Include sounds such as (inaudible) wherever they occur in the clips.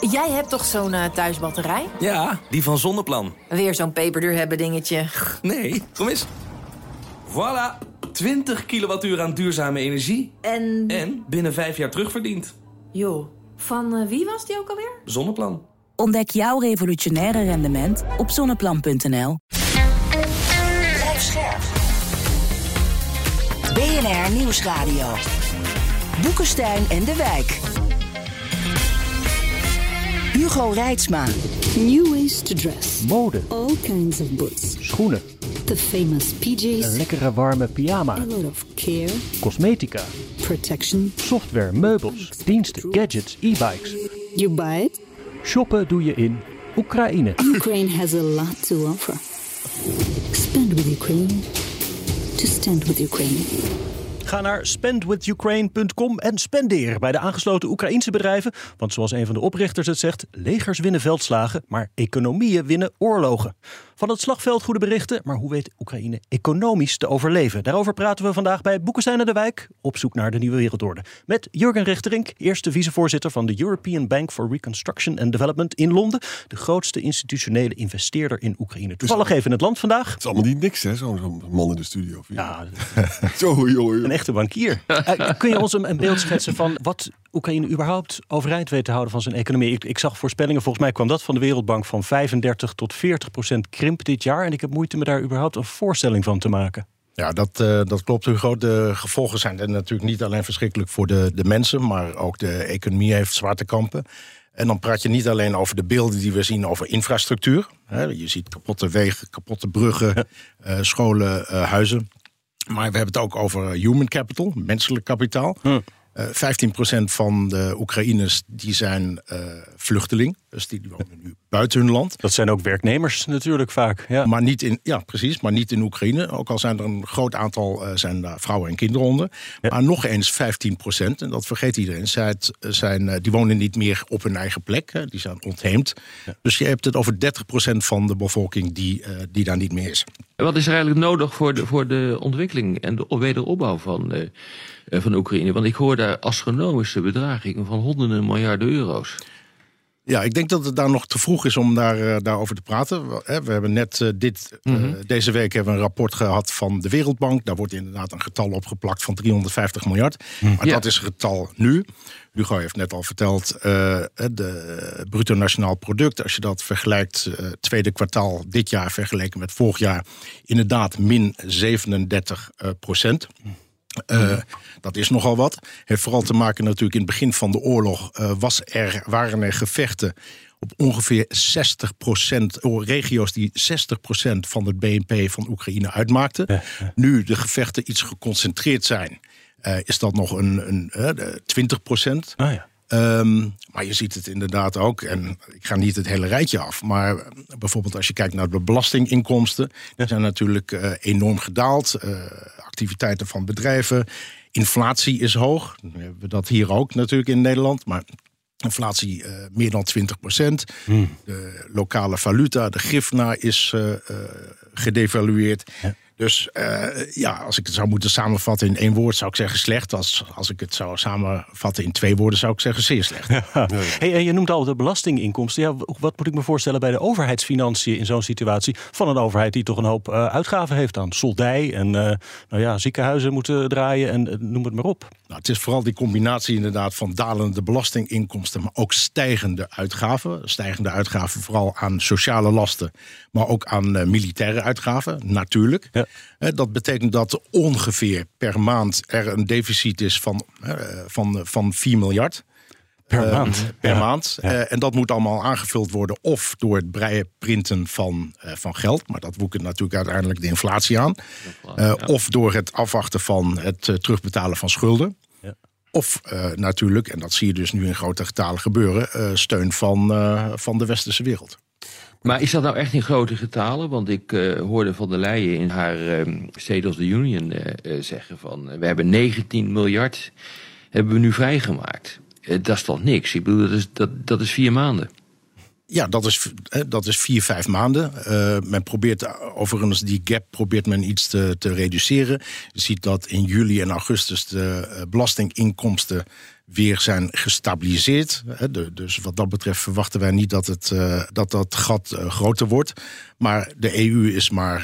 Jij hebt toch zo'n uh, thuisbatterij? Ja, die van Zonneplan. Weer zo'n peperduur hebben dingetje. Nee, kom eens. Voilà, 20 kilowattuur aan duurzame energie. En? En binnen vijf jaar terugverdiend. Joh, van uh, wie was die ook alweer? Zonneplan. Ontdek jouw revolutionaire rendement op zonneplan.nl. Blijf scherp. BNR Nieuwsradio. Boekenstein en de Wijk. Hugo Reitsma. New ways to dress. Mode. All kinds of boots. Schoenen. The famous PJs. Een lekkere warme pyjama. A lot of care. Cosmetica. Protection. Software, meubels, diensten, gadgets, e-bikes. You buy it? Shoppen doe je in Oekraïne. Ukraine has a lot to offer. Spend with Ukraine. To stand with Ukraine. Ga naar spendwithukraine.com en spendeer bij de aangesloten Oekraïense bedrijven. Want zoals een van de oprichters het zegt, legers winnen veldslagen, maar economieën winnen oorlogen. Van het slagveld goede berichten, maar hoe weet Oekraïne economisch te overleven? Daarover praten we vandaag bij Boekenstein de Wijk, op zoek naar de nieuwe wereldorde. Met Jurgen Rechterink, eerste vicevoorzitter van de European Bank for Reconstruction and Development in Londen. De grootste institutionele investeerder in Oekraïne. Toevallig even in het land vandaag. Het is allemaal niet niks, hè, zo'n man in de studio. Ja, (laughs) zo, joh, een echte bankier. Uh, kun je ons een, een beeld schetsen van wat Oekraïne überhaupt overeind weet te houden van zijn economie? Ik, ik, zag voorspellingen, volgens mij kwam dat van de Wereldbank van 35 tot 40 procent krimp dit jaar. En ik heb moeite me daar überhaupt een voorstelling van te maken. Ja, dat, uh, dat klopt. De grote gevolgen zijn er natuurlijk niet alleen verschrikkelijk voor de, de mensen, maar ook de economie heeft zwarte kampen. En dan praat je niet alleen over de beelden die we zien over infrastructuur. Je ziet kapotte wegen, kapotte bruggen, uh, scholen, uh, huizen. Maar we hebben het ook over human capital, menselijk kapitaal. Hm. Uh, 15% van de Oekraïners die zijn uh, vluchteling. Dus die wonen nu buiten hun land. Dat zijn ook werknemers natuurlijk vaak. Ja, maar niet in, ja precies, maar niet in Oekraïne. Ook al zijn er een groot aantal uh, zijn daar vrouwen en kinderen onder. Ja. Maar nog eens 15%, en dat vergeet iedereen, zijn, zijn, die wonen niet meer op hun eigen plek. Hè, die zijn ontheemd. Ja. Dus je hebt het over 30% van de bevolking die, die daar niet meer is. Wat is er eigenlijk nodig voor de, voor de ontwikkeling en de wederopbouw van, uh, van Oekraïne? Want ik hoor daar astronomische bedragingen van honderden miljarden euro's. Ja, ik denk dat het daar nog te vroeg is om daar, uh, daarover te praten. We hebben net uh, dit, mm -hmm. deze week hebben we een rapport gehad van de Wereldbank. Daar wordt inderdaad een getal opgeplakt van 350 miljard. Mm. Maar ja. dat is het getal nu. Hugo heeft net al verteld, uh, de bruto nationaal product, als je dat vergelijkt, uh, tweede kwartaal dit jaar vergeleken met vorig jaar, inderdaad min 37 uh, procent. Uh, dat is nogal wat. Heeft vooral te maken natuurlijk in het begin van de oorlog uh, was er, waren er gevechten op ongeveer 60% regio's die 60% van het BNP van Oekraïne uitmaakten. Ja, ja. Nu de gevechten iets geconcentreerd zijn, uh, is dat nog een, een 20 procent. Ah, ja. Um, maar je ziet het inderdaad ook, en ik ga niet het hele rijtje af, maar bijvoorbeeld als je kijkt naar de belastinginkomsten, die zijn natuurlijk uh, enorm gedaald. Uh, activiteiten van bedrijven. Inflatie is hoog. We hebben dat hier ook natuurlijk in Nederland, maar inflatie uh, meer dan 20 procent. Hmm. De lokale valuta, de grifna, is gedevalueerd. Ja. Dus uh, ja, als ik het zou moeten samenvatten in één woord, zou ik zeggen slecht. Als, als ik het zou samenvatten in twee woorden, zou ik zeggen zeer slecht. Ja. Hey, en je noemt al de belastinginkomsten. Ja, wat moet ik me voorstellen bij de overheidsfinanciën in zo'n situatie? Van een overheid die toch een hoop uh, uitgaven heeft aan soldij en uh, nou ja, ziekenhuizen moeten draaien en noem het maar op. Nou, het is vooral die combinatie inderdaad van dalende belastinginkomsten, maar ook stijgende uitgaven. Stijgende uitgaven vooral aan sociale lasten, maar ook aan militaire uitgaven, natuurlijk. Ja. Dat betekent dat ongeveer per maand er een deficit is van, van, van 4 miljard. Per uh, maand. Per ja. maand. Ja. Uh, en dat moet allemaal aangevuld worden of door het breien printen van, uh, van geld. Maar dat woekert natuurlijk uiteindelijk de inflatie aan. Ja. Of door het afwachten van het terugbetalen van schulden. Of natuurlijk, en dat zie je dus nu in grote getalen gebeuren, steun van, van de westerse wereld. Maar is dat nou echt in grote getalen? Want ik uh, hoorde van der Leyen in haar uh, State of the Union uh, zeggen van... we hebben 19 miljard hebben we nu vrijgemaakt. dat is toch niks? Ik bedoel, dat dat, dat is vier maanden. Ja, dat is, dat is vier, vijf maanden. Eh, men probeert overigens die gap probeert men iets te, te reduceren. Je ziet dat in juli en augustus de eh, belastinginkomsten weer zijn gestabiliseerd. Dus wat dat betreft verwachten wij niet dat het, eh, dat, dat gat groter wordt. Maar de EU is maar,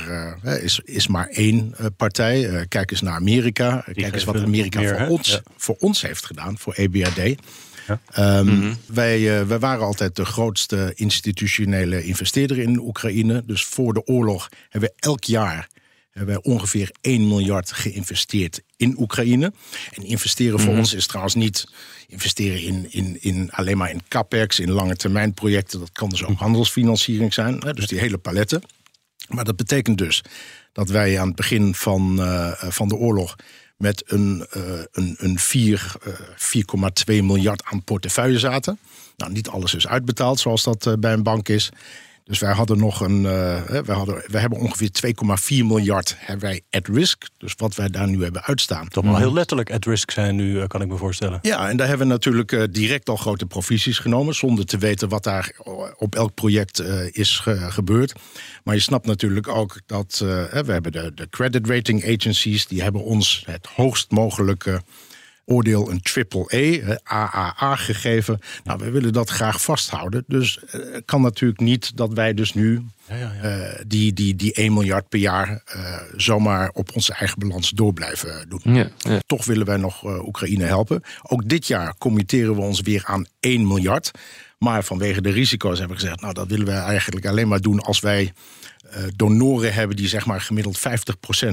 is, is maar één partij. Kijk eens naar Amerika. Kijk eens wat Amerika meer, voor, ons, Ja. voor ons heeft gedaan, voor Ehm, wij, eh, wij waren altijd de grootste institutionele investeerder in Oekraïne. Dus voor de oorlog hebben we elk jaar hebben wij ongeveer 1 miljard geïnvesteerd in Oekraïne. En investeren voor ons is trouwens niet investeren in, in, in alleen maar in capex, in lange termijn projecten. Dat kan dus ook handelsfinanciering zijn. Hè, dus die hele paletten. Maar dat betekent dus dat wij aan het begin van, eh, van de oorlog met een, eh, een, een 4, eh, 4,2 miljard aan portefeuille zaten. Nou, niet alles is uitbetaald zoals dat eh, bij een bank is. Dus wij hadden nog een. eh, hè, wij, hadden, wij hebben ongeveer 2,4 miljard hebben wij at risk. Dus wat wij daar nu hebben uitstaan. Toch wel heel letterlijk at risk zijn nu, eh, kan ik me voorstellen. Ja, en daar hebben we natuurlijk eh, direct al grote provisies genomen. Zonder te weten wat daar op elk project is ge- gebeurd. Maar je snapt natuurlijk ook dat. eh, hè, we hebben de, de credit rating agencies. Die hebben ons het hoogst mogelijke oordeel een triple E, hè, AAA, gegeven. Nou, we willen dat graag vasthouden. Dus het kan natuurlijk niet dat wij dus nu eh, die, die, die 1 miljard per jaar eh, zomaar op onze eigen balans door blijven doen. Ja, ja. Toch willen wij nog eh, Oekraïne helpen. Ook dit jaar committeren we ons weer aan 1 miljard. Maar vanwege de risico's hebben we gezegd... nou, dat willen we eigenlijk alleen maar doen als wij donoren hebben... die zeg maar gemiddeld 50%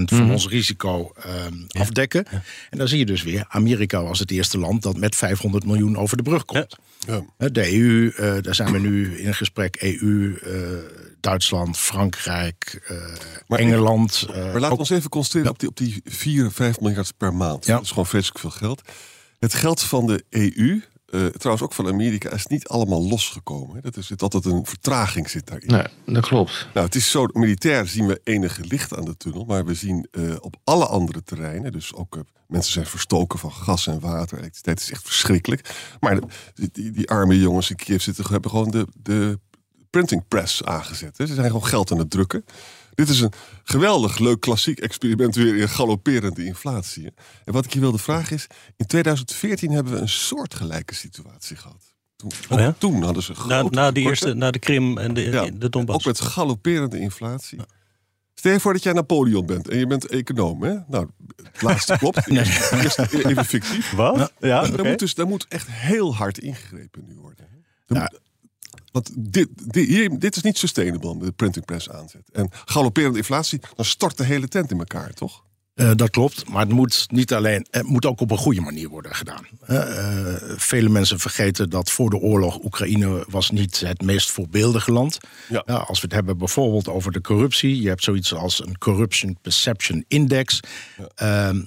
van ons risico ehm, afdekken. En dan zie je dus weer... Amerika was het eerste land dat met 500 miljoen over de brug komt. Ja. Hè, De EU, eh, daar zijn we nu in gesprek. EU, eh, Duitsland, Frankrijk, eh, Maar- Engeland. eh, Maar laten we ons even concentreren op die, op die 4, 5 miljard per maand. Ja. Dat is gewoon vreselijk veel geld. Het geld van de EU, eh, trouwens ook van Amerika, is niet allemaal losgekomen. hè. Dat is zit altijd een vertraging zit daarin. Nee, dat klopt. Nou, het is zo, militair zien we enige licht aan de tunnel, maar we zien eh, op alle andere terreinen, dus ook eh, mensen zijn verstoken van gas en water, elektriciteit is echt verschrikkelijk. Maar die, die arme jongens in Kiev zitten, hebben gewoon de, de printing press aangezet. Hè. Ze zijn gewoon geld aan het drukken. Dit is een geweldig leuk klassiek experiment weer in galopperende inflatie. En wat ik je wilde vragen is, in 2014 hebben we een soortgelijke situatie gehad. Toen, Oh ja? toen hadden ze Na, grote na, die tekorten. eerste, na de Krim en de, Ja, de Donbass. Ook met galopperende inflatie. Stel je voor dat jij Napoleon bent en je bent econoom. Hè? Nou, het laatste klopt. (laughs) Eerst, (laughs) eerst even fictief. Wat? Ja, Daar moet dus daar moet echt heel hard ingegrepen nu worden. Ja. Want dit, dit, hier, dit is niet sustainable de printing press aanzet. En galopperende inflatie, dan stort de hele tent in elkaar, toch? Eh, dat klopt, maar het moet niet alleen, het moet ook op een goede manier worden gedaan. Eh, vele mensen vergeten dat voor de oorlog Oekraïne was niet het meest voorbeeldige land. Ja. Ja, als we het hebben bijvoorbeeld over de corruptie, je hebt zoiets als een Corruption Perception Index. Ehm,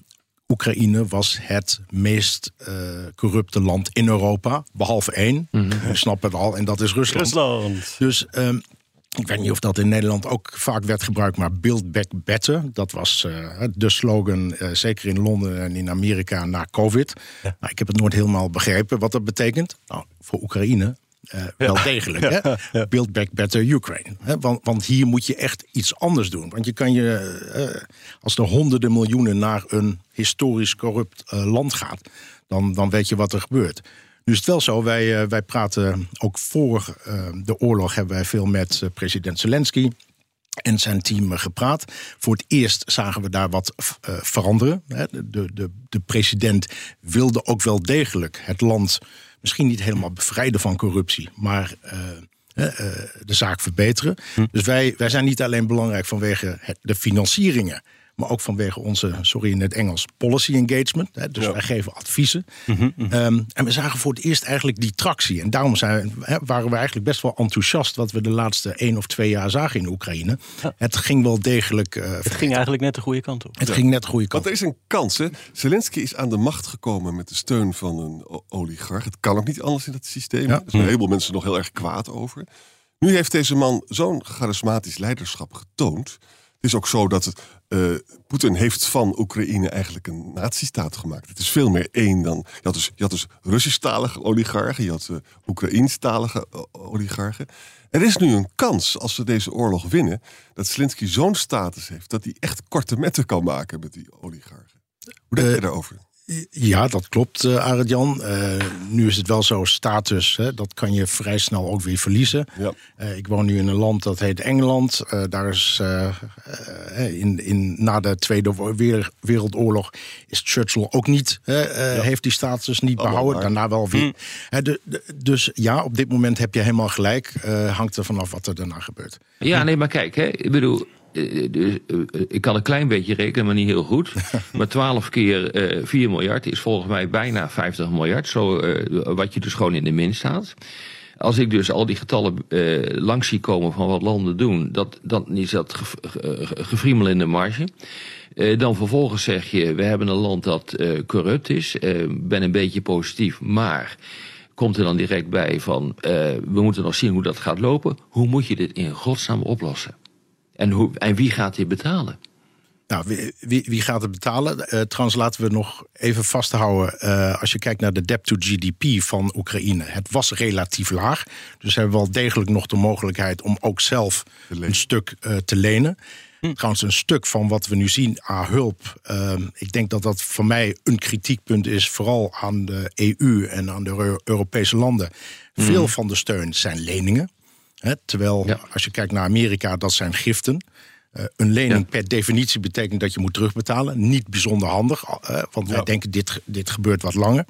Oekraïne was het meest eh, corrupte land in Europa, behalve één. Je snapt het al, en dat is Rusland. Rusland. Dus ehm, ik weet niet of dat in Nederland ook vaak werd gebruikt, maar Build Back Better, dat was eh, de slogan, eh, zeker in Londen en in Amerika na COVID. Nou, ik heb het nooit helemaal begrepen wat dat betekent. Nou, voor Oekraïne. Eh, Wel degelijk. Hè? Build back better Ukraine. Hè? Want, want hier moet je echt iets anders doen. Want je kan je, eh, als er honderden miljoenen naar een historisch corrupt eh, land gaat, dan, dan weet je wat er gebeurt. Nu is het wel zo, wij, wij praten ook voor de oorlog hebben wij veel met president Zelensky en zijn team gepraat. Voor het eerst zagen we daar wat eh, veranderen. De, de, de president wilde ook wel degelijk het land misschien niet helemaal bevrijden van corruptie, maar eh, eh, de zaak verbeteren. Dus wij, wij zijn niet alleen belangrijk vanwege het, de financieringen. Maar ook vanwege onze, sorry in het Engels, policy engagement. Hè, dus wij geven adviezen. Ehm, en we zagen voor het eerst eigenlijk die tractie. En daarom zijn, hè, waren we eigenlijk best wel enthousiast... wat we de laatste één of twee jaar zagen in Oekraïne. Het ging wel degelijk... eh, Het ging eigenlijk net de goede kant op. het ging net de goede kant. Want er is een kans. Hè? Zelensky is aan de macht gekomen met de steun van een oligarch. Het kan ook niet anders in dat systeem. Ja. Er zijn een heleboel mensen nog heel erg kwaad over. Nu heeft deze man zo'n charismatisch leiderschap getoond. Is ook zo dat het, eh, Poetin heeft van Oekraïne eigenlijk een nazistaat gemaakt. Het is veel meer één dan... Je had dus, je had dus Russisch-talige oligarchen, je had uh, Oekraïns-talige uh, oligarchen. Er is nu een kans, als ze deze oorlog winnen... dat Zelensky zo'n status heeft dat hij echt korte metten kan maken met die oligarchen. Hoe denk je daarover? Ja, dat klopt, uh, Arend-Jan. Uh, nu is het wel zo, status, hè, dat kan je vrij snel ook weer verliezen. Ja. Uh, ik woon nu in een land dat heet Engeland. daar is in, in, na de Tweede Wereldoorlog is Churchill ook niet, ja. heeft die status niet behouden. Daarna wel weer. Hm. De, de, dus ja, op dit moment heb je helemaal gelijk. hangt er vanaf wat er daarna gebeurt. Ja, nee, maar kijk, hè, ik bedoel, ik kan een klein beetje rekenen, maar niet heel goed. (laughs) maar 12 keer uh, 4 miljard is volgens mij bijna 50 miljard. Zo, uh, wat je dus gewoon in de min staat. Als ik dus al die getallen uh, langs zie komen van wat landen doen, dat, dan is dat ge, in de marge. Uh, dan vervolgens zeg je, we hebben een land dat corrupt is. Ben een beetje positief, maar komt er dan direct bij van, we moeten nog zien hoe dat gaat lopen. Hoe moet je dit in godsnaam oplossen? En, hoe, en wie gaat dit betalen? Nou, wie, wie, wie gaat het betalen? Uh, trouwens, laten we nog even vasthouden. Uh, als je kijkt naar de debt to GDP van Oekraïne. Het was relatief laag. Dus ze hebben wel degelijk nog de mogelijkheid om ook zelf een stuk uh, te lenen. Hm. Trouwens, een stuk van wat we nu zien aan hulp. ik denk dat dat voor mij een kritiekpunt is. Vooral aan de EU en aan de Europese landen. Hm. Veel van de steun zijn leningen. He, terwijl ja. als je kijkt naar Amerika, dat zijn giften. Uh, een lening ja. per definitie betekent dat je moet terugbetalen. Niet bijzonder handig, uh, want wij ja. denken dit, dit gebeurt wat langer.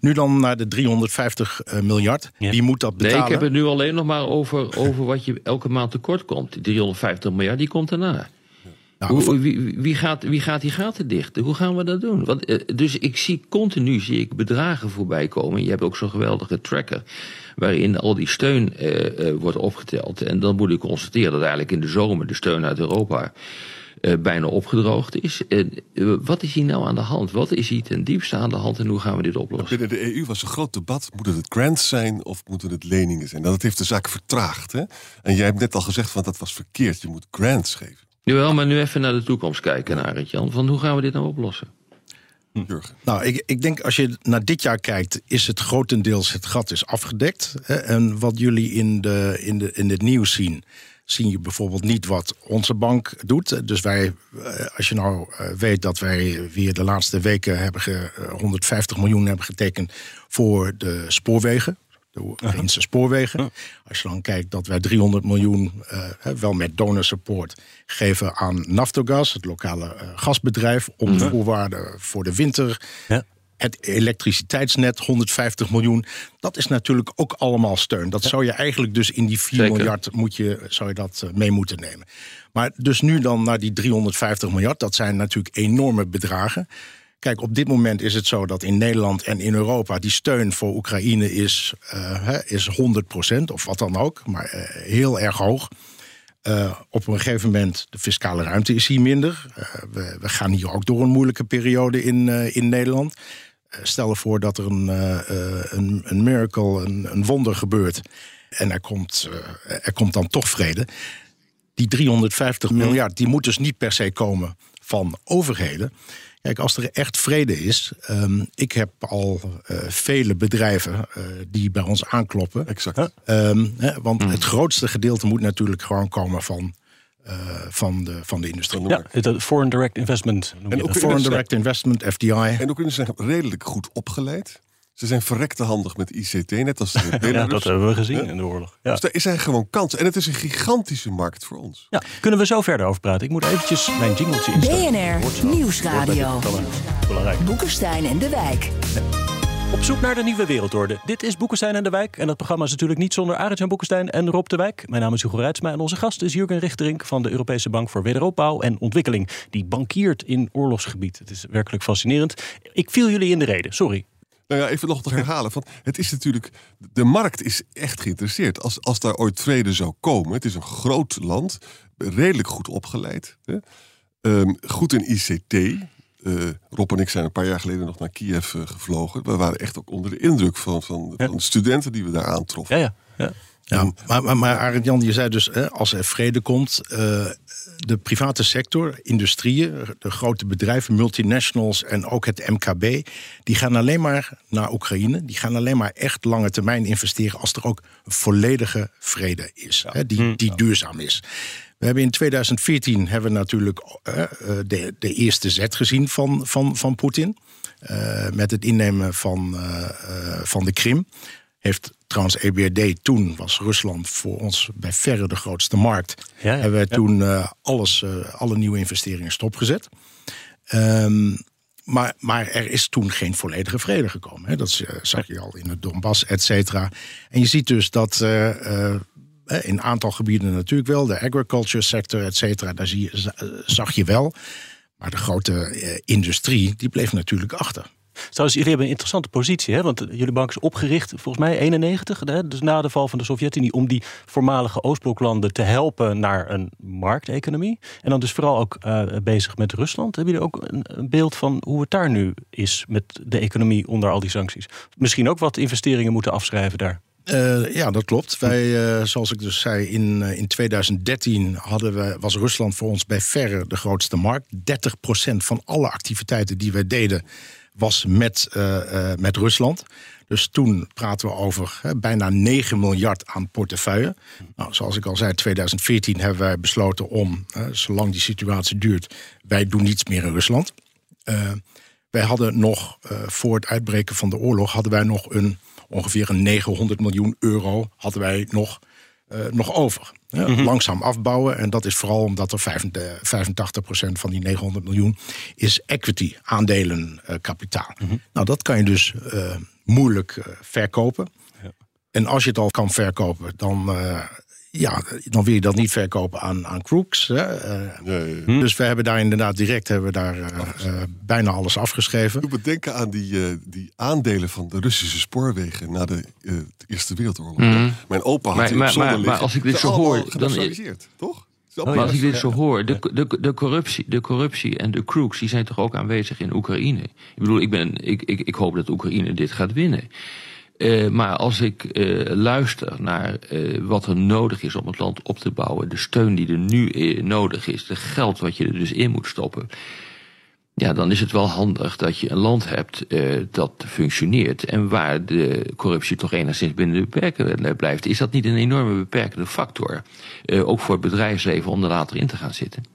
Nu dan naar de 350 uh, miljard. Wie moet dat betalen? Nee, ik heb het nu alleen nog maar over, over wat je elke maand tekort komt. Die 350 miljard, die komt daarna. Nou, Hoe, wie, wie, gaat, wie gaat die gaten dichten? Hoe gaan we dat doen? Want, uh, dus ik zie continu zie ik bedragen voorbij komen. Je hebt ook zo'n geweldige tracker waarin al die steun uh, uh, wordt opgeteld. En dan moet ik constateren dat eigenlijk in de zomer de steun uit Europa uh, bijna opgedroogd is. wat is hier nou aan de hand? Wat is hier ten diepste aan de hand en hoe gaan we dit oplossen? Binnen de EU was een groot debat. Moeten het grants zijn of moeten het leningen zijn? Nou, dat heeft de zaak vertraagd. Hè? En jij hebt net al gezegd van dat was verkeerd. Je moet grants geven. Jawel, maar nu even naar de toekomst kijken, Arend Jan. Van hoe gaan we dit nou oplossen? Nou, ik, ik denk als je naar dit jaar kijkt, is het grotendeels het gat is afgedekt. En wat jullie in, de, in, de, in het nieuws zien, zien je bijvoorbeeld niet wat onze bank doet. Dus wij, als je nou weet dat wij weer de laatste weken hebben ge, 150 miljoen hebben getekend voor de spoorwegen de Oekraïnse spoorwegen. Als je dan kijkt dat wij 300 miljoen, uh, wel met donorsupport, geven aan Naftogaz, het lokale uh, gasbedrijf, om -hmm. voorwaarden voor de winter. Ja. Het elektriciteitsnet, 150 miljoen. Dat is natuurlijk ook allemaal steun. Dat ja. zou je eigenlijk dus in die 4 Zeker. miljard moet je, zou je dat mee moeten nemen. Maar dus nu dan naar die 350 miljard, dat zijn natuurlijk enorme bedragen. Kijk, op dit moment is het zo dat in Nederland en in Europa die steun voor Oekraïne is, uh, is 100% of wat dan ook, maar uh, heel erg hoog. Uh, op een gegeven moment, de fiscale ruimte is hier minder. We, we, gaan hier ook door een moeilijke periode in, in Nederland. stel ervoor dat er een, een, een miracle, een, een, wonder gebeurt en er komt, er komt dan toch vrede. Die 350 miljard, die moet dus niet per se komen van overheden. Kijk, als er echt vrede is. Um, ik heb al uh, vele bedrijven uh, die bij ons aankloppen. Exact. Um, hè, want mm. het grootste gedeelte moet natuurlijk gewoon komen van. Uh, van, de, van de industrie. Ja, het Foreign Direct Investment. En ook Foreign Direct Investment, FDI. En ook kunnen ze zijn redelijk goed opgeleid. Ze zijn verrekte handig met ICT, net als (laughs) de ja, dat hebben we gezien ja. in de oorlog. Ja. Dus daar is er gewoon kans. En het is een gigantische markt voor ons. Ja, kunnen we zo verder over praten? Ik moet eventjes mijn jingletje instellen. BNR Nieuwsradio. Boekenstein en de Wijk. Op zoek naar de nieuwe wereldorde. Dit is Boekenstein en de Wijk. En dat programma is natuurlijk niet zonder Arend-Jan Boekenstein en Rob de Wijk. Mijn naam is Hugo Reitsma en onze gast is Jurgen Richterink... van de Europese Bank voor Wederopbouw en Ontwikkeling. Die bankiert in oorlogsgebied. Het is werkelijk fascinerend. Ik viel jullie in de reden, sorry. Nou ja, even nog te herhalen. Van, het is natuurlijk, de markt is echt geïnteresseerd. Als, als daar ooit vrede zou komen. Het is een groot land, redelijk goed opgeleid. Hè? Um, goed in ICT. Uh, Rob en ik zijn een paar jaar geleden nog naar Kiev uh, gevlogen. We waren echt ook onder de indruk van, van, ja. van de studenten die we daar aantroffen. Ja, ja. ja. Ja, maar, maar, maar Arend Jan, je zei dus, hè, als er vrede komt, uh, de private sector, industrieën, de grote bedrijven, multinationals en ook het MKB, die gaan alleen maar naar Oekraïne. Die gaan alleen maar echt lange termijn investeren als er ook volledige vrede is, hè, die, die duurzaam is. We hebben in 2014 hebben we natuurlijk uh, de, de eerste zet gezien van, van, van Poetin. Uh, met het innemen van, van de Krim. Heeft trouwens EBRD toen was Rusland voor ons bij verre de grootste markt. Ja, ja, hebben wij toen uh, alles, uh, alle nieuwe investeringen stopgezet. Um, maar, maar er is toen geen volledige vrede gekomen. Hè. Dat uh, zag je al in het Donbass, et cetera. En je ziet dus dat in een aantal gebieden natuurlijk wel, de agriculture sector, et cetera, daar zie je, zag je wel. Maar de grote industrie, die bleef natuurlijk achter. Trouwens, jullie hebben een interessante positie, hè? want jullie bank is opgericht volgens mij 91, hè? dus na de val van de Sovjet-Unie, om die voormalige Oostbloklanden te helpen naar een markteconomie. En dan dus vooral ook uh, bezig met Rusland. Hebben jullie ook een, beeld van hoe het daar nu is met de economie onder al die sancties? Misschien ook wat investeringen moeten afschrijven daar? Uh, ja, dat klopt. Wij, uh, zoals ik dus zei, in, in 2013 hadden we, was Rusland voor ons bij verre de grootste markt. 30% van alle activiteiten die wij deden was met, uh, uh, met Rusland. Dus toen praten we over bijna 9 miljard aan portefeuille. Nou, zoals ik al zei, 2014 hebben wij besloten om, zolang die situatie duurt, wij doen niets meer in Rusland. Uh, wij hadden nog, voor het uitbreken van de oorlog, hadden wij nog een ongeveer een 900 miljoen euro hadden wij nog, nog over. Mm -hmm. Langzaam afbouwen. En dat is vooral omdat er 85% van die 900 miljoen is equity, aandelenkapitaal. Uh, mm -hmm. Nou, dat kan je dus uh, moeilijk verkopen. Ja. En als je het al kan verkopen, dan, ja, dan wil je dat niet verkopen aan, aan crooks. Hè? Nee, nee. Dus we hebben daar inderdaad direct hebben we daar, bijna alles afgeschreven. Doe me denken aan die, die aandelen van de Russische spoorwegen na de Eerste Wereldoorlog. Mm. Mijn opa had maar, maar, maar, maar, als ik dit zo hoor, dan toch? Oh, maar als ik dit zo hoor, de, de, de, corruptie, de corruptie en de crooks die zijn toch ook aanwezig in Oekraïne. Ik bedoel, ik, ben, ik, ik, ik hoop dat Oekraïne dit gaat winnen. Uh, maar als ik uh, luister naar uh, wat er nodig is om het land op te bouwen, de steun die er nu nodig is, de geld wat je er dus in moet stoppen ja, dan is het wel handig dat je een land hebt dat functioneert en waar de corruptie toch enigszins binnen de beperken blijft. Is dat niet een enorme beperkende factor, ook voor het bedrijfsleven, om er later in te gaan zitten?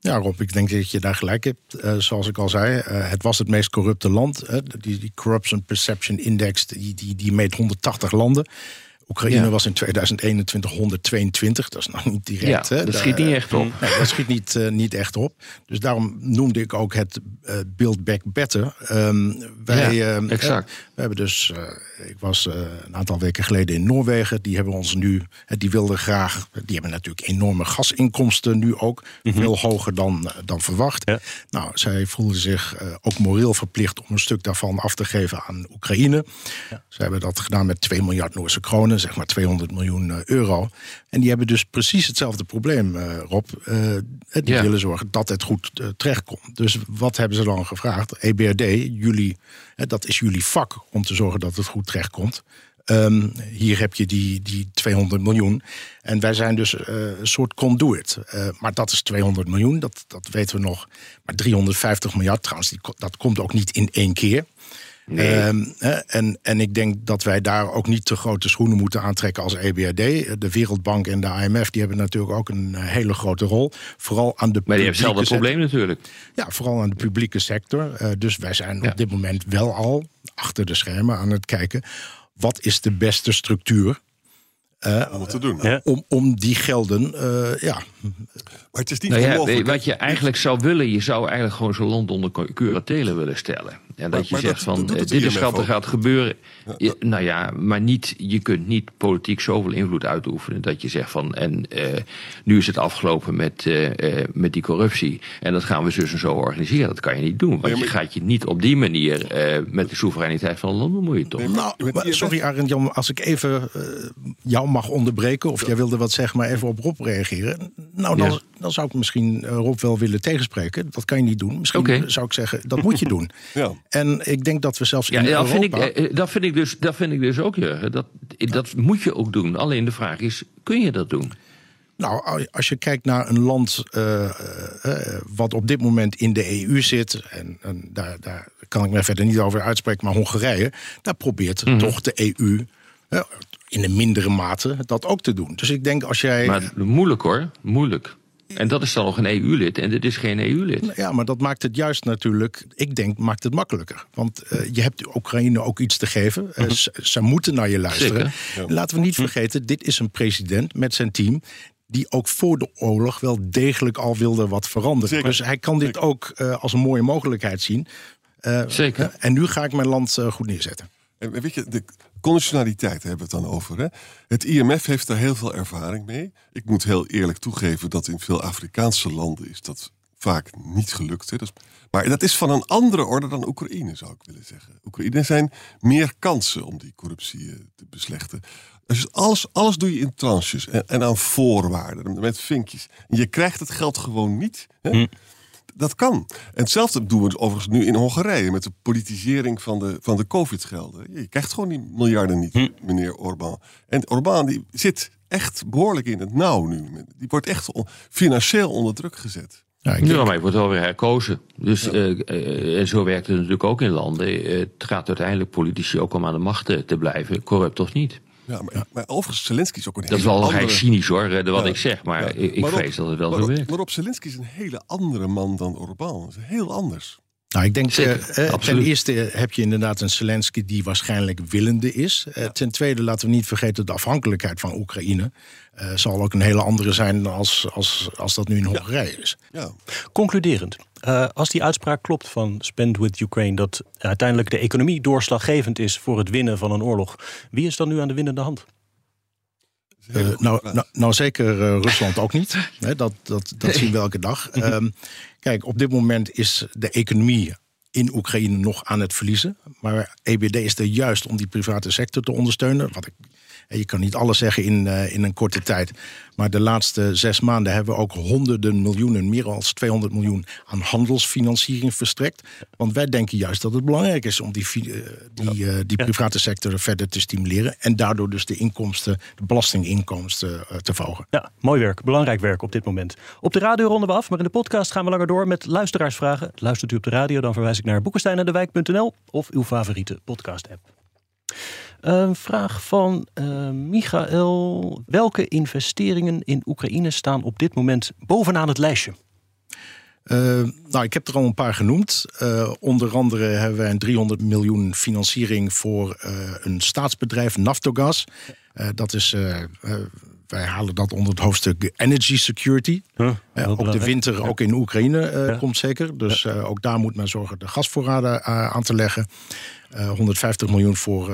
Ja, Rob, ik denk dat je daar gelijk hebt. Uh, zoals ik al zei, het was het meest corrupte land. die, die Corruption Perception Index, die, die, die meet 180 landen. Oekraïne ja. was in 2021 122. Dat is nog niet direct. Ja, hè? dat schiet niet echt op. Nee, dat schiet niet, uh, niet echt op. Dus daarom noemde ik ook het uh, Build Back Better. Um, wij, ja, uh, exact. we hebben dus, ik was een aantal weken geleden in Noorwegen. Die hebben ons nu, die wilden graag, die hebben natuurlijk enorme gasinkomsten nu ook. Mm -hmm. Veel hoger dan, dan verwacht. Ja. Nou, zij voelden zich ook moreel verplicht om een stuk daarvan af te geven aan Oekraïne. Ze hebben dat gedaan met 2 miljard Noorse kronen zeg maar 200 miljoen euro. En die hebben dus precies hetzelfde probleem, uh, Rob. Uh, die willen zorgen dat het goed uh, terechtkomt. Dus wat hebben ze dan gevraagd? EBRD, jullie, dat is jullie vak om te zorgen dat het goed terechtkomt. Um, hier heb je die, die 200 miljoen. En wij zijn dus een soort conduit. maar dat is 200 miljoen, dat, dat weten we nog. Maar 350 miljard trouwens, die, dat komt ook niet in één keer. Nee. Um, en, en ik denk dat wij daar ook niet te grote schoenen moeten aantrekken als EBRD. De Wereldbank en de IMF die hebben natuurlijk ook een hele grote rol. Vooral aan de maar die hebben hetzelfde probleem natuurlijk. Ja, vooral aan de publieke sector. Uh, dus wij zijn ja. op dit moment wel al achter de schermen aan het kijken. Wat is de beste structuur uh, om te doen. Ja. Om, om die gelden, uh, ja. Maar het is niet nou ja, Wat je eigenlijk zou willen, je zou eigenlijk gewoon zo'n land onder curatelen willen stellen. En dat maar, je zegt dat, van, dit is wat er gaat gebeuren. Je, nou ja, maar niet, je kunt niet politiek zoveel invloed uitoefenen dat je zegt van, en uh, nu is het afgelopen met, met die corruptie. En dat gaan we zus en zo organiseren. Dat kan je niet doen. Want je gaat je niet op die manier met de soevereiniteit van een land bemoeien, toch? Nee, maar, nou, maar, sorry Arend Jan, als ik even jou mag onderbreken of jij wilde wat zeggen, maar even op Rob reageren. Nou, dan, Ja. dan zou ik misschien eh, Rob wel willen tegenspreken. Dat kan je niet doen. Misschien zou ik zeggen, dat moet je (laughs) doen. Ja. En ik denk dat we zelfs Ja, in dat, Europa... vind ik, eh, dat, vind ik dus, dat vind ik dus ook, Jurgen. Dat, dat moet je ook doen. Alleen de vraag is, kun je dat doen? Nou, als je kijkt naar een land eh, eh, wat op dit moment in de EU zit, en, en daar, daar kan ik me verder niet over uitspreken, maar Hongarije, daar probeert Mhm. toch de EU in een mindere mate dat ook te doen. Dus ik denk als jij. Maar moeilijk hoor, moeilijk. En dat is dan nog een EU-lid en dit is geen EU-lid. Ja, maar dat maakt het juist natuurlijk, ik denk, maakt het makkelijker. Want eh, je hebt Oekraïne ook iets te geven. Eh, ze, ze moeten naar je luisteren. Laten we niet vergeten, dit is een president met zijn team die ook voor de oorlog wel degelijk al wilde wat veranderen. Zeker. Dus hij kan dit ook eh, als een mooie mogelijkheid zien. Zeker. eh, en nu ga ik mijn land eh, goed neerzetten. En weet je, de conditionaliteit hebben we het dan over. Hè? Het IMF heeft daar heel veel ervaring mee. Ik moet heel eerlijk toegeven dat in veel Afrikaanse landen is dat vaak niet gelukt. Hè? Is- maar dat is van een andere orde dan Oekraïne, zou ik willen zeggen. Oekraïne zijn meer kansen om die corruptie eh, te beslechten. Dus alles, alles doe je in tranches en, en aan voorwaarden, met vinkjes. Je krijgt het geld gewoon niet. Hè? Dat kan. En hetzelfde doen we overigens nu in Hongarije met de politisering van de, van de COVID-gelden. Je krijgt gewoon die miljarden niet, meneer Orbán. En Orbán die zit echt behoorlijk in het nauw nu. Die wordt echt on- financieel onder druk gezet. Ja, ik Ja, denk- maar hij wordt wel weer herkozen. Dus, eh, eh, en zo werkt het natuurlijk ook in landen. Eh, het gaat uiteindelijk politici ook om aan de macht te, te blijven, corrupt of niet. Ja, maar, maar overigens, Zelensky is ook een Dat is hele wel andere... cynisch hoor, eh, wat Ja. ik zeg. Maar Ja. ik, ik Maar vrees dat het wel zo werkt. maar Rob Zelensky is een hele andere man dan Orbán. Dat is heel anders. Nou, ik denk, Zeker, eh, eh, ten eerste heb je inderdaad een Zelensky die waarschijnlijk willende is. Eh, Ten tweede laten we niet vergeten de afhankelijkheid van Oekraïne. zal ook een hele andere zijn als, als, als dat nu in Hongarije is. Ja. Concluderend, als die uitspraak klopt van Spend with Ukraine, dat uiteindelijk de economie doorslaggevend is voor het winnen van een oorlog, wie is dan nu aan de winnende hand? Eh, nou, nou, nou, zeker eh, Rusland ook niet. (laughs) Dat dat, dat zien we elke dag. (laughs) Ehm, kijk, op dit moment is de economie in Oekraïne nog aan het verliezen. Maar EBD is er juist om die private sector te ondersteunen. Wat ik, je kan niet alles zeggen in, eh, in een korte tijd. Maar de laatste zes maanden hebben we ook honderden miljoenen, meer dan 200 miljoen, aan handelsfinanciering verstrekt. Want wij denken juist dat het belangrijk is om die, eh, die, eh, die private sector verder te stimuleren. En daardoor dus de inkomsten, de belastinginkomsten te verhogen. Ja, mooi werk, belangrijk werk op dit moment. Op de radio ronden we af, maar in de podcast gaan we langer door met luisteraarsvragen. Luistert u op de radio, dan verwijs ik naar boekensteinendewijk.nl of uw favoriete podcast-app. Een vraag van eh, Michael. Welke investeringen in Oekraïne staan op dit moment bovenaan het lijstje? Eh, nou, ik heb er al een paar genoemd. Eh, onder andere hebben wij een 300 miljoen financiering voor een staatsbedrijf, Naftogaz. Eh, dat is, wij halen dat onder het hoofdstuk Energy Security. Huh, Eh, ook de winter, ook in Oekraïne, eh, Ja. komt zeker. Dus eh, ook daar moet men zorgen de gasvoorraden aan te leggen. Eh, 150 miljoen voor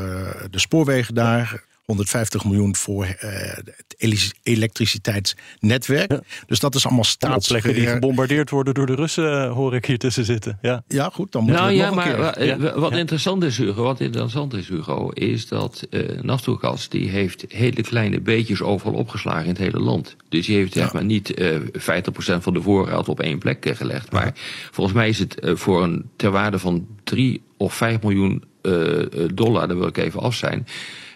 de spoorwegen daar. 150 miljoen voor eh, het elektriciteitsnetwerk. Dus dat is allemaal Op plekken die staatsgeheer. gebombardeerd worden door de Russen, eh, hoor ik hier tussen zitten. Ja. Ja, goed, dan moeten Nou we ja, het nog een maar keer. eh, Ja. wat Ja. interessant is, Hugo, wat interessant is, Hugo, is dat eh Naftogaz die heeft hele kleine beetjes overal opgeslagen in het hele land. Dus die heeft zeg maar niet eh 50% van de voorraad op één plek eh, gelegd. Maar volgens mij is het eh, voor een ter waarde van 3 of 5 miljoen eh, eh, dollar, daar wil ik even af zijn,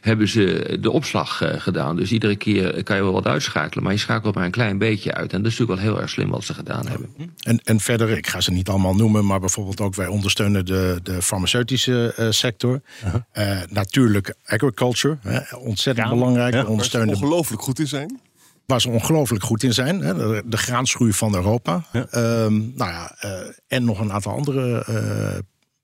hebben ze de opslag eh, gedaan. Dus iedere keer kan je wel wat uitschakelen, maar je schakelt maar een klein beetje uit. En dat is natuurlijk wel heel erg slim wat ze gedaan hebben. En, en verder, ik ga ze niet allemaal noemen, maar bijvoorbeeld ook wij ondersteunen de, de farmaceutische eh, sector. Eh, natuurlijk agriculture, hè, ontzettend Ja, belangrijk. ja. Ze ondersteunen ongelooflijk goed in zijn. waar ze ongelooflijk goed in zijn. Hè, de, de graansgroei van Europa. Ehm, nou ja, eh, en nog een aantal andere eh,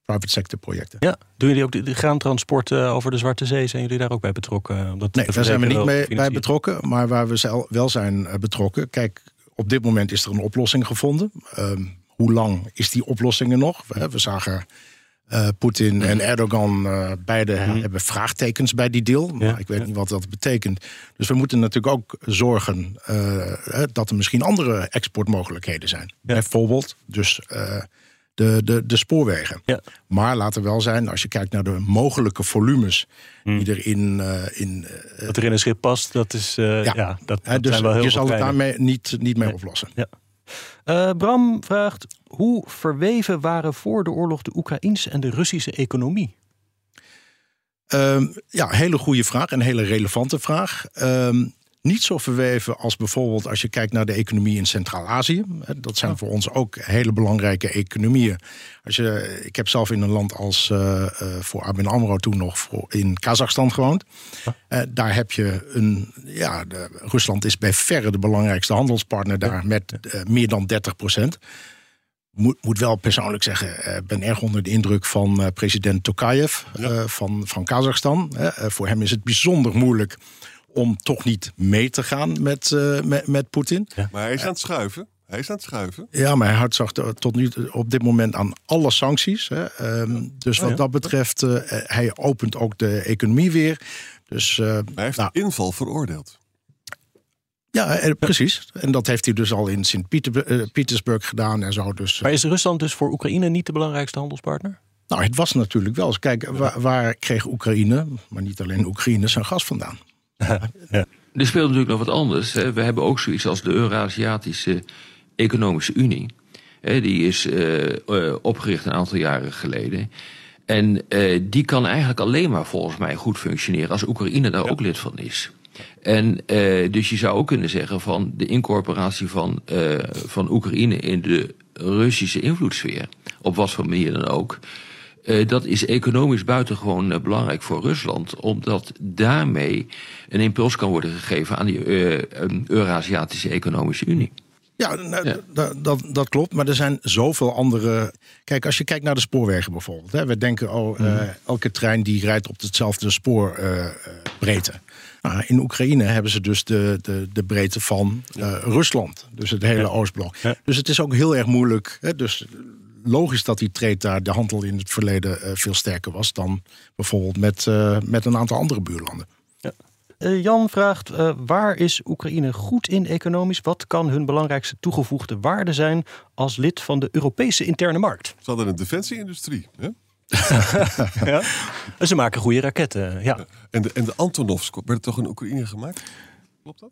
private sector projecten. Ja, doen jullie ook de, de graantransport eh, over de Zwarte Zee? Zijn jullie daar ook bij betrokken? eh, om dat Nee, daar zijn we niet mee, bij betrokken. Maar waar we wel zijn eh, betrokken. Kijk, op dit moment is er een oplossing gevonden. Ehm, hoe lang is die oplossing er nog? We, we zagen eh, Poetin en Erdogan beide hebben vraagtekens bij die deal. Maar Ja, ik weet niet wat dat betekent. Dus we moeten natuurlijk ook zorgen dat er misschien andere exportmogelijkheden zijn. Bijvoorbeeld, dus de, de, de spoorwegen. Ja. Maar laten we wel zijn, als je kijkt naar de mogelijke volumes Hmm. die er in. eh, in eh, Wat er in een schip past, dat is. eh, ja. Ja. dat, dus zijn wel heel je zal het daarmee niet, niet mee oplossen. Eh, Bram vraagt: hoe verweven waren voor de oorlog de Oekraïnse en de Russische economie? Ehm, ja, hele goede vraag en hele relevante vraag. Ehm, niet zo verweven als bijvoorbeeld als je kijkt naar de economie in Centraal-Azië. Dat zijn voor ons ook hele belangrijke economieën. Als je, ik heb zelf in een land als eh, eh, voor ABN AMRO toen nog voor, in Kazachstan gewoond. Eh, daar heb je een, ja, de, Rusland is bij verre de belangrijkste handelspartner daar met meer dan 30 procent. Moet, moet wel persoonlijk zeggen, ik ben erg onder de indruk van president Tokayev van, van Kazachstan. voor hem is het bijzonder moeilijk om toch niet mee te gaan met, eh, met, met Poetin. Maar hij is aan het schuiven. Hij is aan het schuiven. Ja, maar hij houdt zich tot nu op dit moment aan alle sancties. Hè. Ehm, dus wat ja. dat betreft, eh, hij opent ook de economie weer. Dus eh, Hij heeft nou, de inval veroordeeld. ja, precies. En dat heeft hij dus al in Sint-Petersburg gedaan en zo. Dus, Maar is Rusland dus voor Oekraïne niet de belangrijkste handelspartner? nou, het was natuurlijk wel. eens. Kijk, waar, waar kreeg Oekraïne, maar niet alleen Oekraïne, zijn gas vandaan? Er (laughs) speelt natuurlijk nog wat anders. Hè. We hebben ook zoiets als de Eurasiatische Economische Unie. Hè, die is eh, eh, opgericht een aantal jaren geleden. En eh, die kan eigenlijk alleen maar volgens mij goed functioneren als Oekraïne daar ook lid van is. En dus je zou ook kunnen zeggen van de incorporatie van, van Oekraïne in de Russische invloedssfeer, op wat voor manier dan ook. Eh, dat is economisch buitengewoon eh, belangrijk voor Rusland, omdat daarmee een impuls kan worden gegeven aan die eh, Eurasiatische Economische Unie. Ja, nou, Ja. Dat, dat, klopt. Maar er zijn zoveel andere. Kijk, als je kijkt naar de spoorwegen bijvoorbeeld. Hè, we denken, oh, eh, elke trein die rijdt op hetzelfde spoorbreedte. nou, in Oekraïne hebben ze dus de, de, de breedte van Rusland. Dus het hele Oostblok. Ja. Dus het is ook heel erg moeilijk. Hè, dus logisch dat die trade daar, de handel in het verleden eh, veel sterker was dan bijvoorbeeld met, eh, met een aantal andere buurlanden. Eh, Jan vraagt: eh, waar is Oekraïne goed in economisch? Wat kan hun belangrijkste toegevoegde waarde zijn als lid van de Europese interne markt? Ze hadden een defensieindustrie. Hè? (laughs) Ja? Ze maken goede raketten. Ja, En de, en de Antonovs werden toch in Oekraïne gemaakt? Klopt dat?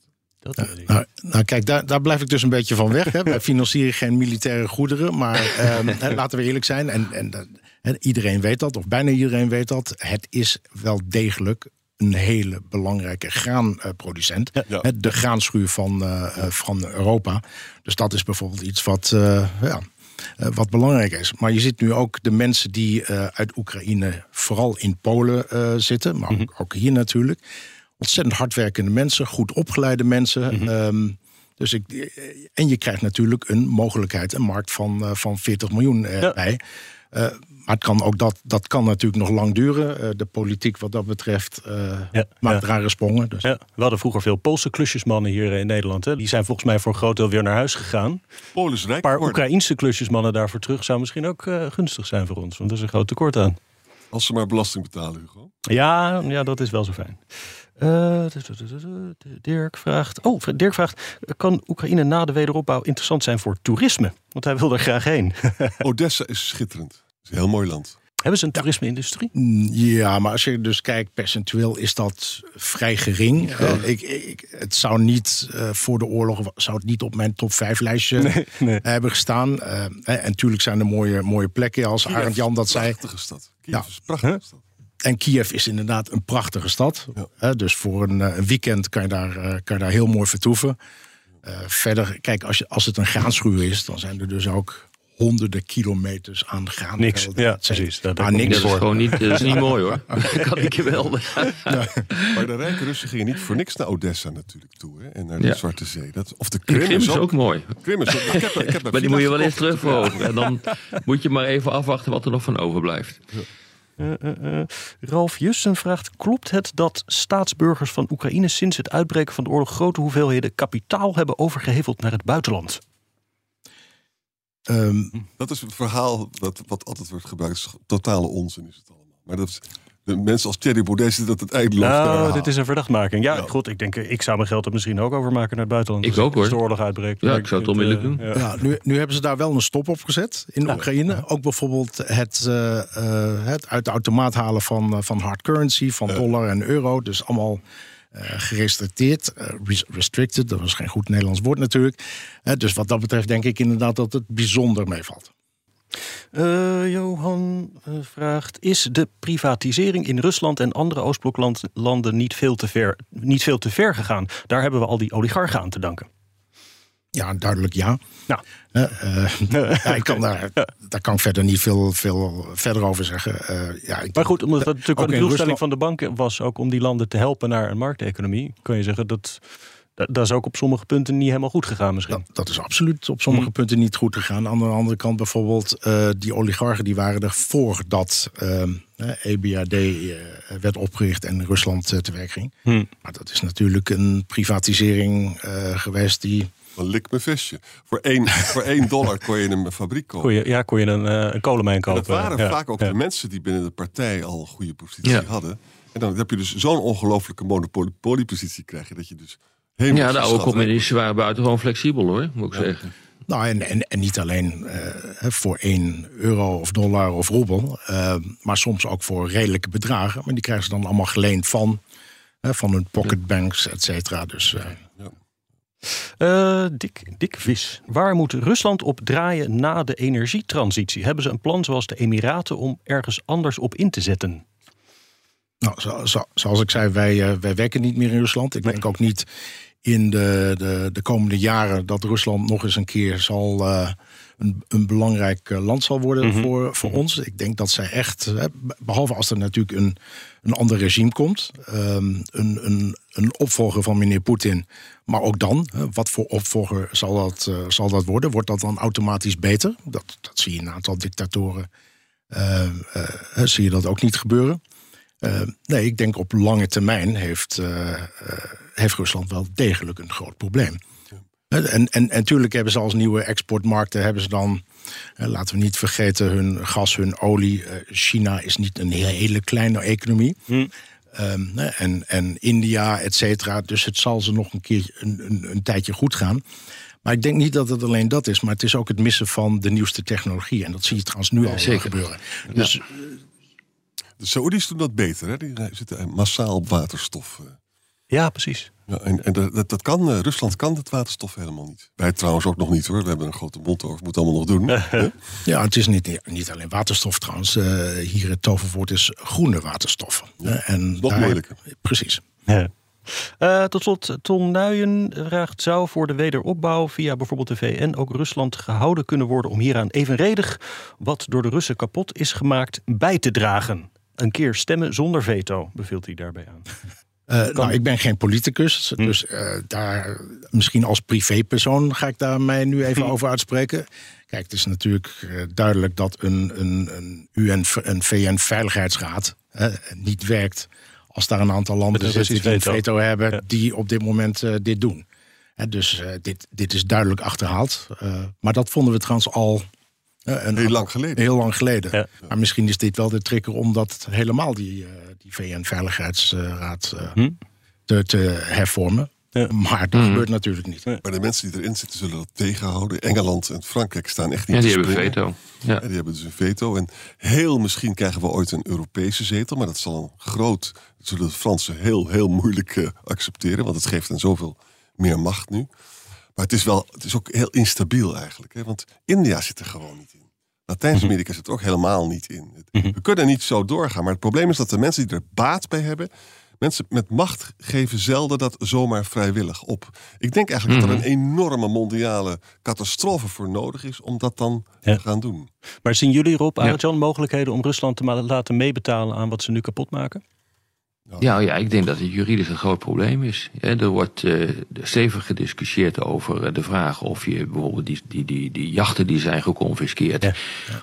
Dat ik. Nou, nou kijk, daar, daar blijf ik dus een beetje van weg. Hè. Wij (laughs) financieren geen militaire goederen. Maar ehm, laten we eerlijk zijn. En, en iedereen weet dat, of bijna iedereen weet dat. Het is wel degelijk een hele belangrijke graanproducent. Ja. De graanschuur van, eh, eh, van Europa. Dus dat is bijvoorbeeld iets wat, eh, ja, wat belangrijk is. Maar je ziet nu ook de mensen die uit Oekraïne, vooral in Polen zitten. Maar ook, ook hier natuurlijk. Ontzettend hardwerkende mensen, goed opgeleide mensen. Ehm, dus ik, eh, en je krijgt natuurlijk een mogelijkheid, een markt van, eh, van 40 miljoen Ja. erbij. Eh, maar het kan ook dat, dat kan natuurlijk nog lang duren. Eh, de politiek wat dat betreft eh, Ja, maakt ja. rare sprongen. Dus. Ja, we hadden vroeger veel Poolse klusjesmannen hier in Nederland. Hè. Die zijn volgens mij voor een groot deel weer naar huis gegaan. Polen is rijk Een paar geworden. Oekraïnse klusjesmannen daarvoor terug zou misschien ook eh, gunstig zijn voor ons. Want er is een groot tekort aan. Als ze maar belasting betalen, Hugo. Ja, ja dat is wel zo fijn. Eh, Dirk vraagt. Oh, Dirk vraagt: kan Oekraïne na de wederopbouw interessant zijn voor toerisme? Want hij wil er graag heen. (laughs) Odessa is schitterend. Het is een heel mooi land. Hebben ze een toerisme-industrie? Ja, maar als je dus kijkt, percentueel is dat vrij gering. Eh, ik, ik, het zou niet eh, voor de oorlog zou het niet op mijn top 5 lijstje nee. hebben gestaan. Eh, en natuurlijk zijn er mooie, mooie plekken, als Arend Jan dat zei. Prachtige stad. Kiev Ja. prachtige stad. En Kiev is inderdaad een prachtige stad. Ja. Hè, dus voor een, eh, een weekend kan je, daar, eh, kan je daar heel mooi vertoeven. Eh, verder, kijk, als, je, als het een graanschuur is, dan zijn er dus ook honderden kilometers aan graan. Niks. Ja, precies. Daar- niks Dat is voor. gewoon niet, dat is niet mooi hoor. (laughs) kan ik je wel. Maar de rijke Russen gingen niet voor niks naar Odessa natuurlijk toe. Hè? En naar de Ja. Zwarte Zee. Dat, of de De Krim, Krim is ook mooi. Krim is ook, ik heb, ik heb een (laughs) Maar die moet je wel eens terugverhogen. En dan moet je maar even afwachten wat er nog van overblijft. Eh, eh, eh. Ralf Jussen vraagt: Klopt het dat staatsburgers van Oekraïne sinds het uitbreken van de oorlog grote hoeveelheden kapitaal hebben overgeheveld naar het buitenland? Ehm, Dat is het verhaal dat, wat altijd wordt gebruikt. Totale onzin is het allemaal. Maar dat is, de mensen als Thierry Baudet zitten dat het eindeloos Nou, dit is een verdachtmaking. Ja, Ja. goed, ik denk, eh, ik zou mijn geld er misschien ook over maken naar het buitenland. Ik als- ook, hoor. Als de oorlog uitbreekt. Ja, ik zou het onmiddellijk eh, doen. ja. Ja, nu, nu hebben ze daar wel een stop op gezet in Oekraïne. Ook bijvoorbeeld het, eh, eh, het uit de automaat halen van, eh, van hard currency, van dollar en euro. Dus allemaal eh, gerestricteerd. eh, res- restricted, dat was geen goed Nederlands woord natuurlijk. Eh, dus wat dat betreft denk ik inderdaad dat het bijzonder meevalt. Eh, Johan eh, vraagt: Is de privatisering in Rusland en andere Oostbloklanden niet veel, te ver, niet veel te ver gegaan? Daar hebben we al die oligarchen aan te danken. Ja, duidelijk ja. Nou. Eh, ja, ik kan daar, (laughs) daar kan ik verder niet veel, veel verder over zeggen. Ja, ik, Maar goed, omdat dat natuurlijk Ook in doelstelling Rusland- van de banken was ook om die landen te helpen naar een markteconomie, kan je zeggen dat dat, dat is ook op sommige punten niet helemaal goed gegaan misschien. Dat, dat is absoluut op sommige punten niet goed gegaan. Aan de andere kant bijvoorbeeld, eh, die oligarchen die waren er voordat ehm, eh, EBRD eh, werd opgericht en Rusland eh, te werk ging. Hm. Maar dat is natuurlijk een privatisering eh, geweest die. Een lik mijn vestje. Voor één, (laughs) voor één dollar kon je een fabriek kopen. Kon je, ja, kon je een, eh, een kolenmijn En kopen. dat waren ja, vaak ook ja. de mensen die binnen de partij al een goede positie Ja. hadden. En dan heb je dus zo'n ongelooflijke monopoliepositie krijg je dat je dus helemaal Ja, de oude communisten waren buitengewoon flexibel hoor, moet ik zeggen. Nou, en, en, en niet alleen eh, hè, voor 1 euro of dollar of roebel, eh, maar soms ook voor redelijke bedragen. Maar die krijgen ze dan allemaal geleend van, hè, van hun pocketbanks, et cetera. Dus eh, Eh, Dick, Dick Vis, waar moet Rusland op draaien na de energietransitie? Hebben ze een plan zoals de Emiraten om ergens anders op in te zetten? Nou, zo, zo- zoals ik zei, wij, eh, wij werken niet meer in Rusland. Ik denk ook niet in de, de, de komende jaren dat Rusland nog eens een keer zal, eh, een, een belangrijk eh, land zal worden voor, voor ons. Ik denk dat zij echt, behalve als er natuurlijk een, een ander regime komt, ehm, een, een, een opvolger van meneer Poetin. Maar ook dan, wat voor opvolger zal dat, zal dat worden? Wordt dat dan automatisch beter? Dat, dat zie je in een aantal dictatoren. zie je dat ook niet gebeuren. Eh, nee, ik denk op lange termijn heeft, eh, heeft Rusland wel degelijk een groot probleem. Eh, En, en, en natuurlijk hebben ze als nieuwe exportmarkten, hebben ze dan, laten we niet vergeten, hun gas, hun olie. China is niet een hele, kleine economie. Ehm, eh, en, en India, et cetera. Dus het zal ze nog een keer een, een, een tijdje goed gaan. Maar ik denk niet dat het alleen dat is, maar het is ook het missen van de nieuwste technologie. En dat zie je trouwens nu al zeker. gebeuren. Dus De Saoedi's doen dat beter. Hè? Die zitten massaal op waterstof. eh. Ja, precies. Ja, en en dat, dat- kan, eh, Rusland kan het waterstof helemaal niet. Wij trouwens ook nog niet hoor. We hebben een grote mond over. Moet allemaal nog doen. (laughs) hè? Ja, het is niet, niet alleen waterstof trouwens. Eh, hier het toverwoord is groene waterstoffen. Eh, en nog daar- moeilijker. Precies. Ja. Eh, tot slot, Ton Nuyen vraagt: zou voor de wederopbouw via bijvoorbeeld de VN ook Rusland gehouden kunnen worden om hieraan evenredig wat door de Russen kapot is gemaakt bij te dragen? Een keer stemmen zonder veto, beveelt hij daarbij aan. (laughs) Eh, nou, ik ben geen politicus, dus eh, daar, misschien als privépersoon ga ik daar mij nu even over uitspreken. Kijk, het is natuurlijk eh, duidelijk dat een, een, een UN, een VN-veiligheidsraad niet werkt als daar een aantal landen zitten die een veto. hebben Ja. die op dit moment dit doen. Dus dit, dit is duidelijk achterhaald. Maar dat vonden we trouwens al eh, een, Heel lang geleden. Heel lang geleden. Ja. Maar misschien is dit wel de trigger om dat helemaal die, eh, die VN-veiligheidsraad eh, Hm? te, te hervormen. Ja. Maar dat gebeurt natuurlijk niet. Maar de mensen die erin zitten zullen dat tegenhouden. Engeland en Frankrijk staan echt niet Ja, die te hebben springen. veto. Ja. Ja, die hebben dus een veto. En heel misschien krijgen we ooit een Europese zetel. Maar dat zal een groot. Dat zullen de Fransen heel, heel moeilijk eh, accepteren. Want het geeft hen zoveel meer macht nu. Maar het is, wel, het is ook heel instabiel eigenlijk. Hè? Want India zit er gewoon niet in. Latijns-Amerika zit er ook helemaal niet in. We kunnen niet zo doorgaan. Maar het probleem is dat de mensen die er baat bij hebben. Mensen met macht geven zelden dat zomaar vrijwillig op. Ik denk eigenlijk dat er een enorme mondiale catastrofe voor nodig is om dat dan Ja. te gaan doen. Maar zien jullie erop, Ja. Arjan, mogelijkheden om Rusland te laten meebetalen aan wat ze nu kapot maken? Ja, ja, ik denk dat het juridisch een groot probleem is. Er wordt eh, stevig gediscussieerd over eh, de vraag of je bijvoorbeeld die, die, die, die jachten die zijn geconfiskeerd, Ja.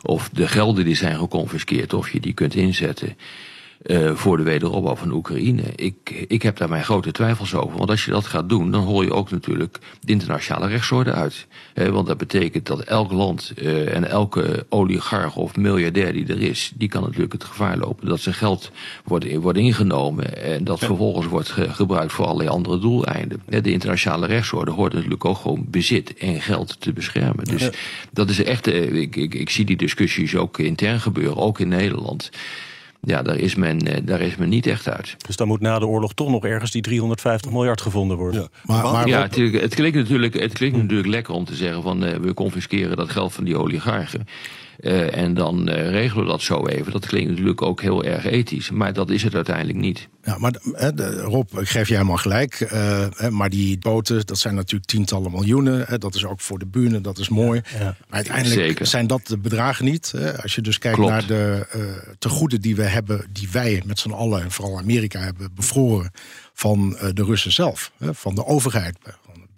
of de gelden die zijn geconfiskeerd, of je die kunt inzetten eh, voor de wederopbouw van Oekraïne. Ik, ik heb daar mijn grote twijfels over. Want als je dat gaat doen, dan hol je ook natuurlijk de internationale rechtsorde uit. Eh, want dat betekent dat elk land eh, en elke oligarch of miljardair die er is, die kan natuurlijk het gevaar lopen dat zijn geld wordt, wordt ingenomen en dat vervolgens wordt ge- gebruikt voor allerlei andere doeleinden. De internationale rechtsorde hoort natuurlijk ook gewoon bezit en geld te beschermen. Dus dat is echt, ik, ik, ik zie die discussies ook intern gebeuren, ook in Nederland. Ja, daar is, men, eh, daar is men niet echt uit. Dus dan moet na de oorlog toch nog ergens die 350 miljard gevonden worden. Ja. Maar, maar Ja, het, het, klinkt natuurlijk, het klinkt natuurlijk lekker om te zeggen van eh, we confisceren dat geld van die oligarchen. Eh, en dan eh, regelen we dat zo even. Dat klinkt natuurlijk ook heel erg ethisch. Maar dat is het uiteindelijk niet. Ja, maar hè, de- Rob, ik geef jij helemaal gelijk. eh, hè, maar die boten, dat zijn natuurlijk tientallen miljoenen. Hè, dat is ook voor de buren, dat is mooi. Maar uiteindelijk Zeker. zijn dat de bedragen niet. Hè. Als je dus kijkt Klopt. naar de eh tegoeden die we hebben, die wij met z'n allen en vooral Amerika hebben bevroren van eh, de Russen zelf, hè, van de overheid.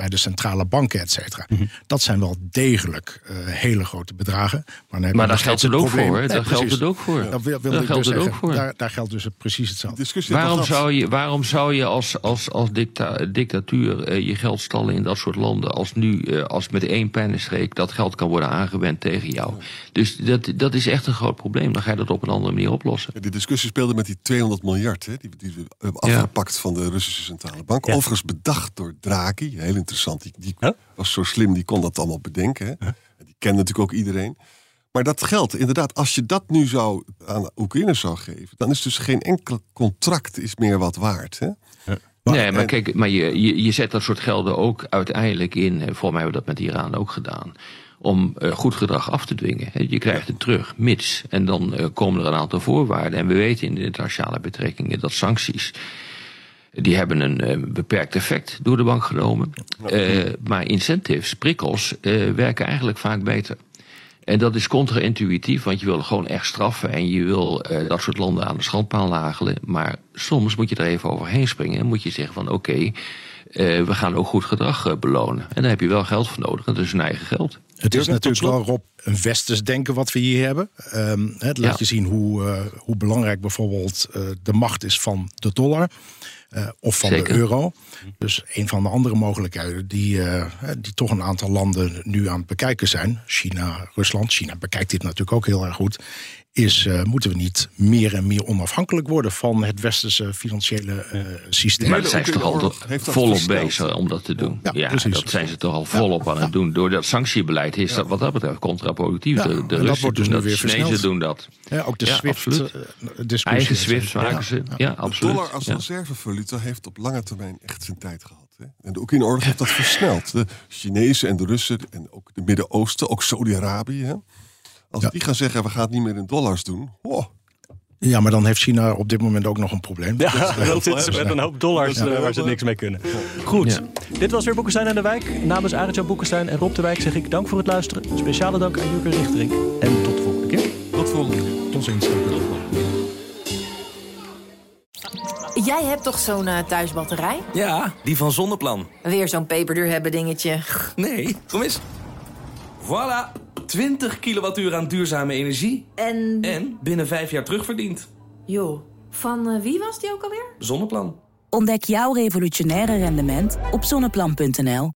Bij de centrale banken, et cetera. Mhm. Dat zijn wel degelijk eh, hele grote bedragen. Maar, nog daar geldt het ook voor. Nee, Daar geldt precies. het ook voor. Dat wil, wilde Daar ik geldt dus het ook voor. Daar, daar geldt dus precies hetzelfde. Waarom zou je, waarom zou je als, als, als dicta, dictatuur eh, je geld stallen in dat soort landen... als nu, eh, als met één pennenstreek dat geld kan worden aangewend tegen jou? Dus dat, dat is echt een groot probleem. Dan ga je dat op een andere manier oplossen. Ja, Die discussie speelde met die 200 miljard hè, die, die we hebben Ja. afgepakt van de Russische centrale bank. Ja. Overigens bedacht door Draghi, heel interessant. Die, die Huh? was zo slim, die kon dat allemaal bedenken. Hè. En Die kende natuurlijk ook iedereen. Maar dat geld, inderdaad, als je dat nu zou aan Oekraïne zou geven, dan is dus geen enkel contract is meer wat waard. Hè. nee, maar kijk, maar je, je, je zet dat soort gelden ook uiteindelijk in. Volgens mij hebben we dat met Iran ook gedaan. Om eh, goed gedrag af te dwingen. Hè. Je krijgt het terug, mits. En dan eh, komen er een aantal voorwaarden. En we weten in de internationale betrekkingen dat sancties. Die hebben een eh, beperkt effect door de bank genomen. Eh, maar incentives, prikkels, eh, werken eigenlijk vaak beter. En dat is contra-intuïtief, want je wil gewoon echt straffen en je wil eh, dat soort landen aan de schandpaal nagelen. Maar soms moet je er even overheen springen en moet je zeggen van oké, eh, we gaan ook goed gedrag belonen. En daar heb je wel geld voor nodig, en dat is hun eigen geld. Het is natuurlijk wel. Rob, een westers denken wat we hier hebben. Ehm, het laat Ja. je zien hoe, eh, hoe belangrijk bijvoorbeeld eh, de macht is van de dollar. Eh, of van Zeker. de euro. Dus een van de andere mogelijkheden die, eh, die toch een aantal landen nu aan het bekijken zijn. China, Rusland. China bekijkt dit natuurlijk ook heel erg goed. Is eh, moeten we niet meer en meer onafhankelijk worden van het westerse financiële eh, systeem? Maar daar zijn ze toch al dat volop bezig om dat te doen. Ja, Ja, precies. dat zijn ze toch al volop aan het doen. Door dat sanctiebeleid is dat wat dat betreft contraproductief. Ja, de en de dat Russen wordt dus doen dat, weer de Chinezen doen dat. Ja, ook de Ja, SWIFT absoluut. eh. Eigen SWIFT maken Ja. ze. Ja, De absoluut. dollar als Ja. reservevaluta heeft op lange termijn echt zijn tijd gehad. Hè? En de Oekraïne-oorlog heeft dat versneld. De Chinezen en de Russen en ook de Midden-Oosten, ook Saudi-Arabië. Als Ja. die gaan zeggen, we gaan het niet meer in dollars doen. Oh, Ja, maar dan heeft China op dit moment ook nog een probleem. Ja, Dat, dan zitten ze met een hoop dollars Ja. eh, waar ze niks mee kunnen. Goed, dit was weer Boekenstein en de Wijk. Namens Arend-Jan Boekenstein en Rob de Wijk zeg ik dank voor het luisteren. Speciale dank aan Jurgen Richterink. En tot de volgende keer. tot volgende keer. Tot ziens. Jij hebt toch zo'n eh, thuisbatterij? Ja, die van Zonneplan. Weer zo'n peperduur hebben dingetje. Nee, kom eens. Voilà, 20 kilowattuur aan duurzame energie. En, En binnen vijf jaar terugverdiend. joh, van eh, wie was die ook alweer? Zonneplan. Ontdek jouw revolutionaire rendement op zonneplan.nl.